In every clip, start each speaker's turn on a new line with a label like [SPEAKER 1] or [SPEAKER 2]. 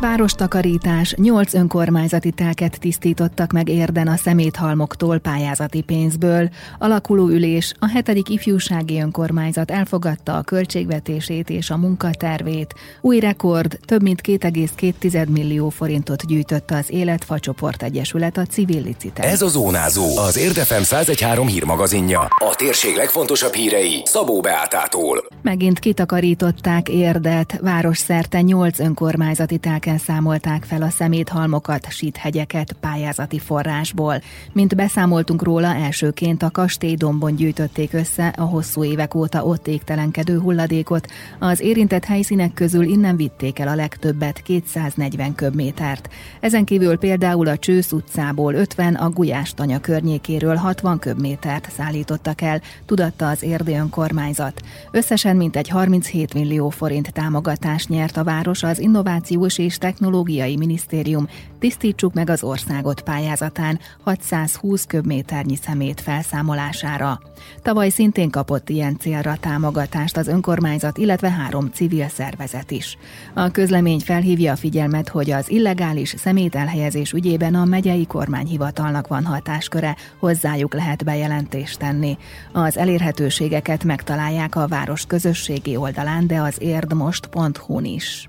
[SPEAKER 1] Várostakarítás, nyolc önkormányzati telket tisztítottak meg érden a szeméthalmoktól pályázati pénzből. Alakuló ülés, a hetedik ifjúsági önkormányzat elfogadta a költségvetését és a munkatervét. Új rekord, több mint 2,2 millió forintot gyűjtött az Életfa Csoport Egyesület a civil licitán.
[SPEAKER 2] Ez a Zónázó, az Érdefem 1013 hírmagazinja. A térség legfontosabb hírei Szabó Beátától.
[SPEAKER 1] Megint kitakarították érdet, város szerte nyolc önkormányzati telket pénteken számolták fel a szeméthalmokat, síthegyeket pályázati forrásból. Mint beszámoltunk róla, elsőként a kastélydombon gyűjtötték össze a hosszú évek óta ott égtelenkedő hulladékot. Az érintett helyszínek közül innen vitték el a legtöbbet, 240 köbmétert. Ezen kívül például a Csősz utcából 50, a Gulyás tanya környékéről 60 köbmétert szállítottak el, tudatta az érdi önkormányzat. Összesen mintegy 37 millió forint támogatást nyert a város az innovációs és Technológiai Minisztérium Tisztítsuk meg az országot pályázatán 620 köbméternyi szemét felszámolására. Tavaly szintén kapott ilyen célra támogatást az önkormányzat, illetve három civil szervezet is. A közlemény felhívja a figyelmet, hogy az illegális szemét elhelyezés ügyében a megyei kormányhivatalnak van hatásköre, hozzájuk lehet bejelentést tenni. Az elérhetőségeket megtalálják a város közösségi oldalán, de az érdmost.hu-n is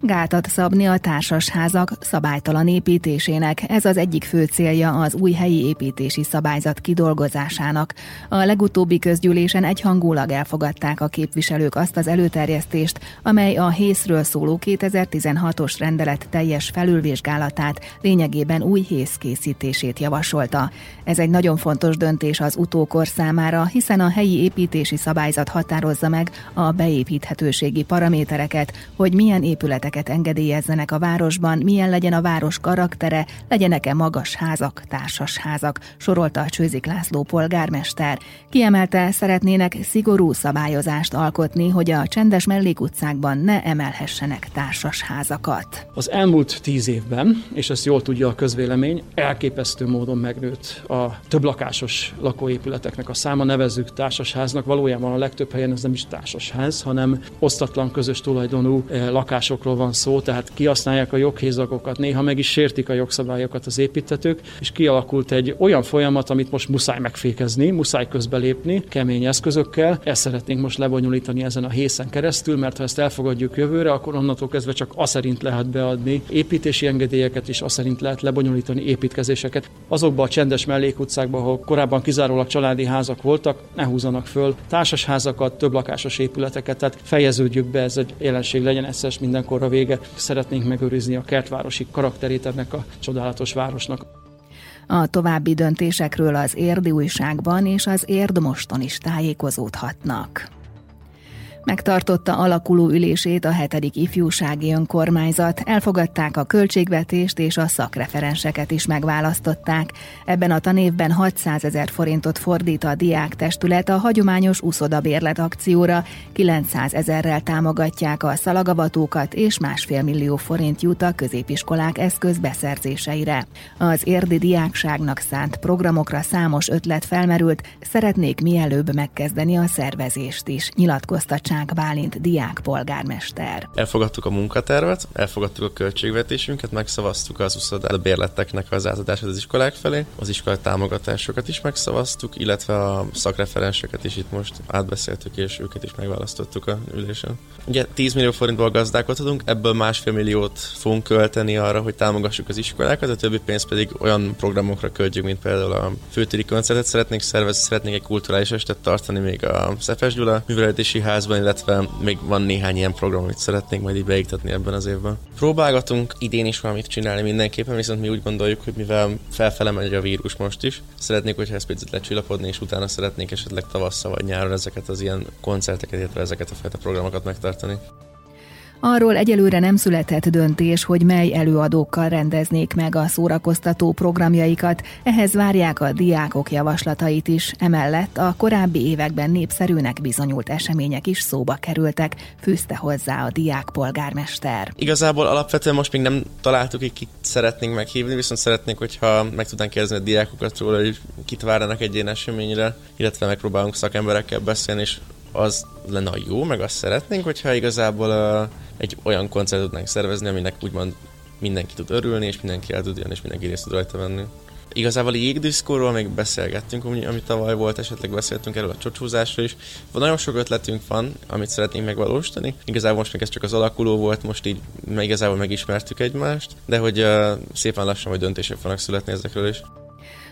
[SPEAKER 1] gátat szabni a társasházak szabálytalan építésének. Ez az egyik fő célja az új helyi építési szabályzat kidolgozásának. A legutóbbi közgyűlésen egyhangulag elfogadták a képviselők azt az előterjesztést, amely a hészről szóló 2016-os rendelet teljes felülvizsgálatát, lényegében új hész készítését javasolta. Ez egy nagyon fontos döntés az utókor számára, hiszen a helyi építési szabályzat határozza meg a beépíthetőségi paramétereket, hogy milyen épületek épületeket engedélyezzenek a városban, milyen legyen a város karaktere, legyenek-e magas házak, társas házak, sorolta a Csőzik László polgármester. Kiemelte, szeretnének szigorú szabályozást alkotni, hogy a csendes mellékutcákban ne emelhessenek társas házakat.
[SPEAKER 3] Az elmúlt tíz évben, és ezt jól tudja a közvélemény, elképesztő módon megnőtt a több lakásos lakóépületeknek a száma, nevezzük társasháznak. Valójában a legtöbb helyen ez nem is társasház, hanem osztatlan közös tulajdonú eh, lakásokról van szó, tehát kihasználják a joghézagokat, néha meg is sértik a jogszabályokat az építetők, és kialakult egy olyan folyamat, amit most muszáj megfékezni, muszáj közbelépni kemény eszközökkel. Ezt szeretnénk most lebonyolítani ezen a hészen keresztül, mert ha ezt elfogadjuk jövőre, akkor onnantól kezdve csak az szerint lehet beadni építési engedélyeket, és az szerint lehet lebonyolítani építkezéseket. Azokba a csendes mellékutcákba, ahol korábban kizárólag családi házak voltak, ne húzanak föl társasházakat, több lakásos épületeket, tehát fejeződjük be, ez egy jelenség legyen eszes mindenkor a vége. Szeretnénk megőrizni a kertvárosi karakterét ennek a csodálatos városnak.
[SPEAKER 1] A további döntésekről az Érdi újságban és az Érd moston is tájékozódhatnak megtartotta alakuló ülését a hetedik ifjúsági önkormányzat, elfogadták a költségvetést és a szakreferenseket is megválasztották. Ebben a tanévben 600 ezer forintot fordít a diák testület a hagyományos uszodabérlet akcióra, 900 ezerrel támogatják a szalagavatókat és másfél millió forint jut a középiskolák eszköz beszerzéseire. Az érdi diákságnak szánt programokra számos ötlet felmerült, szeretnék mielőbb megkezdeni a szervezést is, nyilatkozta Csák Bálint diák polgármester.
[SPEAKER 4] Elfogadtuk a munkatervet, elfogadtuk a költségvetésünket, megszavaztuk az uszoda bérleteknek az átadását az iskolák felé, az iskolai támogatásokat is megszavaztuk, illetve a szakreferenseket is itt most átbeszéltük, és őket is megválasztottuk a ülésen. Ugye 10 millió forintból gazdálkodhatunk, ebből másfél milliót fogunk költeni arra, hogy támogassuk az iskolákat, a többi pénzt pedig olyan programokra költjük, mint például a főtéri koncertet szeretnénk szervezni, szeretnénk egy kulturális estet tartani még a Szefes Gyula művelődési házban, illetve még van néhány ilyen program, amit szeretnénk majd így beiktatni ebben az évben. Próbálgatunk idén is valamit csinálni mindenképpen, viszont mi úgy gondoljuk, hogy mivel felfele megy a vírus most is, szeretnék, hogyha ez picit lecsillapodni, és utána szeretnék esetleg tavasszal vagy nyáron ezeket az ilyen koncerteket, illetve ezeket a fajta programokat megtartani.
[SPEAKER 1] Arról egyelőre nem született döntés, hogy mely előadókkal rendeznék meg a szórakoztató programjaikat, ehhez várják a diákok javaslatait is. Emellett a korábbi években népszerűnek bizonyult események is szóba kerültek, fűzte hozzá a diák polgármester.
[SPEAKER 4] Igazából alapvetően most még nem találtuk, hogy kit szeretnénk meghívni, viszont szeretnénk, hogyha meg tudnánk kérdezni a diákokat róla, hogy kit várnak egy ilyen eseményre, illetve megpróbálunk szakemberekkel beszélni, és az lenne a jó, meg azt szeretnénk, hogyha igazából uh, egy olyan koncertet tudnánk szervezni, aminek úgymond mindenki tud örülni, és mindenki el tud jönni, és mindenki részt tud rajta venni. Igazából a jégdiszkóról még beszélgettünk, ami tavaly volt, esetleg beszéltünk erről a csocsúzásról is. Van nagyon sok ötletünk van, amit szeretnénk megvalósítani. Igazából most még ez csak az alakuló volt, most így igazából megismertük egymást, de hogy uh, szépen lassan majd döntések fognak születni ezekről is.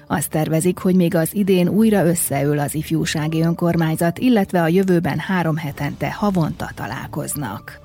[SPEAKER 1] Azt tervezik, hogy még az idén újra összeül az ifjúsági önkormányzat, illetve a jövőben három hetente havonta találkoznak.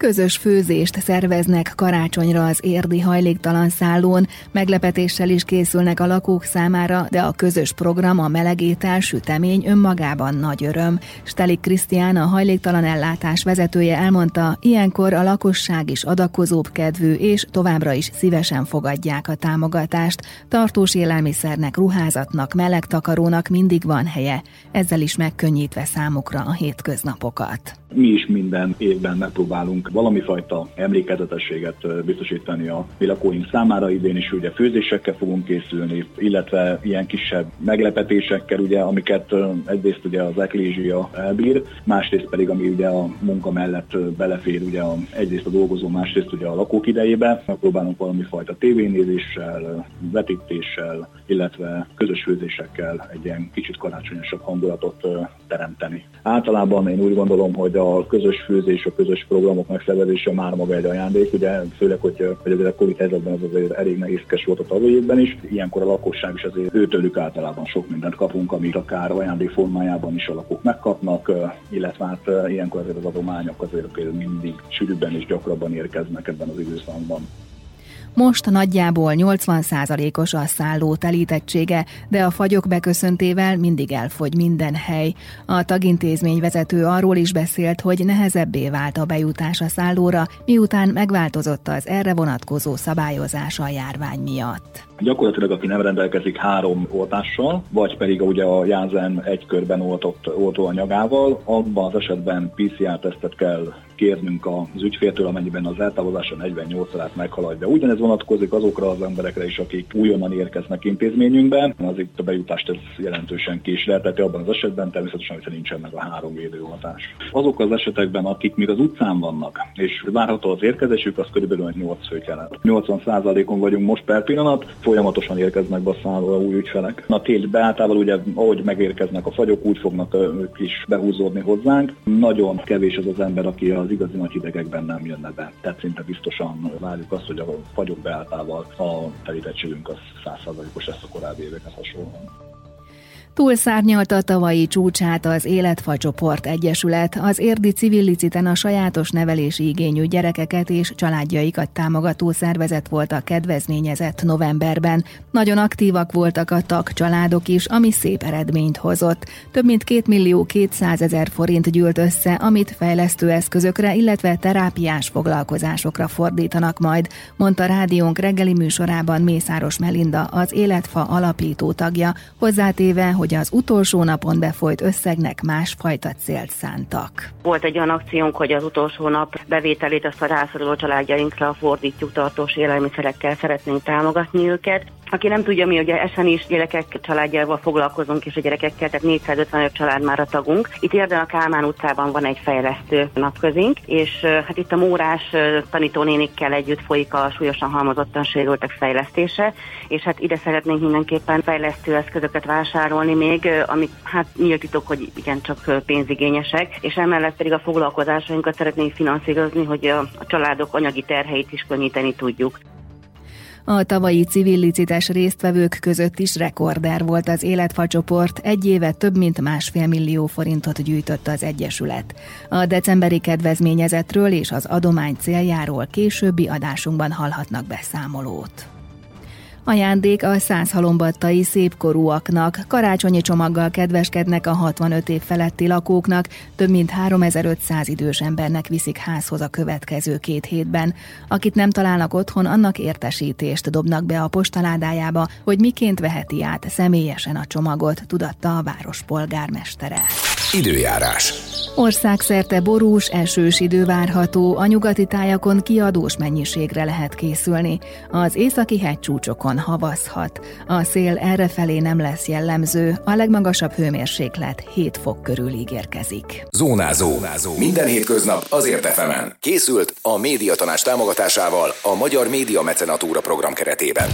[SPEAKER 1] Közös főzést szerveznek karácsonyra az érdi hajléktalan szállón, meglepetéssel is készülnek a lakók számára, de a közös program a melegétel sütemény önmagában nagy öröm. Stelik Krisztián, a hajléktalan ellátás vezetője elmondta, ilyenkor a lakosság is adakozóbb kedvű, és továbbra is szívesen fogadják a támogatást. Tartós élelmiszernek, ruházatnak, meleg takarónak mindig van helye, ezzel is megkönnyítve számukra a hétköznapokat.
[SPEAKER 5] Mi is minden évben megpróbálunk valami fajta emlékezetességet biztosítani a mi lakóink számára. Idén is ugye főzésekkel fogunk készülni, illetve ilyen kisebb meglepetésekkel, ugye, amiket egyrészt ugye az eklézsia elbír, másrészt pedig, ami ugye a munka mellett belefér, ugye a, egyrészt a dolgozó, másrészt ugye a lakók idejébe. Megpróbálunk valami fajta tévénézéssel, vetítéssel, illetve közös főzésekkel egy ilyen kicsit karácsonyosabb hangulatot teremteni. Általában én úgy gondolom, hogy a közös főzés, a közös programok megszervezése már maga egy ajándék, ugye főleg, hogy, hogy azért a Covid helyzetben ez azért elég nehézkes volt a tavalyi évben is. Ilyenkor a lakosság is azért őtőlük általában sok mindent kapunk, amit akár ajándék formájában is a lakók megkapnak, illetve hát ilyenkor azért az adományok azért mindig sűrűbben és gyakrabban érkeznek ebben az időszakban.
[SPEAKER 1] Most nagyjából 80%-os a szálló telítettsége, de a fagyok beköszöntével mindig elfogy minden hely. A tagintézmény vezető arról is beszélt, hogy nehezebbé vált a bejutás a szállóra, miután megváltozott az erre vonatkozó szabályozás a járvány miatt.
[SPEAKER 5] Gyakorlatilag, aki nem rendelkezik három oltással, vagy pedig ugye a Jázen egy körben oltott oltóanyagával, abban az esetben PCR-tesztet kell kérnünk az ügyféltől, amennyiben az eltávozása 48 órát meghaladja. Ugyanez vonatkozik azokra az emberekre is, akik újonnan érkeznek intézményünkbe. Az itt a bejutást ez jelentősen késlelteti abban az esetben, természetesen, hogyha nincsen meg a három védőoltás. Azok az esetekben, akik még az utcán vannak, és várható az érkezésük, az körülbelül 8 fő kellett. 80%-on vagyunk most per pillanat, folyamatosan érkeznek be a új ügyfelek. A tél beáltával ugye, ahogy megérkeznek a fagyok, úgy fognak ők is behúzódni hozzánk. Nagyon kevés az az ember, aki az igazi nagy hidegekben nem jönne be. Tehát szinte biztosan várjuk azt, hogy a fagyok beáltával a telítettségünk az 100%-os lesz a korábbi évekhez hasonlóan.
[SPEAKER 1] Túlszárnyalta a tavalyi csúcsát az Életfa Csoport Egyesület, az érdi civil a sajátos nevelési igényű gyerekeket és családjaikat támogató szervezet volt a kedvezményezett novemberben. Nagyon aktívak voltak a tag családok is, ami szép eredményt hozott. Több mint 2 millió 200 ezer forint gyűlt össze, amit fejlesztő eszközökre, illetve terápiás foglalkozásokra fordítanak majd, mondta rádiónk reggeli műsorában Mészáros Melinda, az Életfa alapító tagja, hozzátéve, hogy az utolsó napon befolyt összegnek másfajta célt szántak.
[SPEAKER 6] Volt egy olyan akciónk, hogy az utolsó nap bevételét azt a rászoruló családjainkra fordítjuk tartós élelmiszerekkel, szeretnénk támogatni őket. Aki nem tudja, mi ugye esen is gyerekek családjával foglalkozunk, és a gyerekekkel, tehát 455 család már a tagunk. Itt érden a Kálmán utcában van egy fejlesztő napközink, és hát itt a Mórás tanítónénikkel együtt folyik a súlyosan halmozottan sérültek fejlesztése, és hát ide szeretnénk mindenképpen fejlesztő eszközöket vásárolni még, amik hát nyílt titok, hogy igen, csak pénzigényesek, és emellett pedig a foglalkozásainkat szeretnénk finanszírozni, hogy a családok anyagi terheit is könnyíteni tudjuk.
[SPEAKER 1] A tavalyi civil licites résztvevők között is rekorder volt az Életfa csoport, egy éve több mint másfél millió forintot gyűjtött az Egyesület. A decemberi kedvezményezetről és az adomány céljáról későbbi adásunkban hallhatnak beszámolót. Ajándék a százhalombattai szépkorúaknak, karácsonyi csomaggal kedveskednek a 65 év feletti lakóknak, több mint 3500 idős embernek viszik házhoz a következő két hétben. Akit nem találnak otthon, annak értesítést dobnak be a postaládájába, hogy miként veheti át személyesen a csomagot, tudatta a város polgármestere.
[SPEAKER 2] Időjárás.
[SPEAKER 1] Országszerte borús, esős idő várható, a nyugati tájakon kiadós mennyiségre lehet készülni. Az északi hegycsúcsokon havazhat. A szél errefelé nem lesz jellemző, a legmagasabb hőmérséklet 7 fok körül ígérkezik.
[SPEAKER 2] Zónázó. Zónázó. Minden hétköznap azért efemen. Készült a médiatanás támogatásával a Magyar Média Mecenatúra program keretében.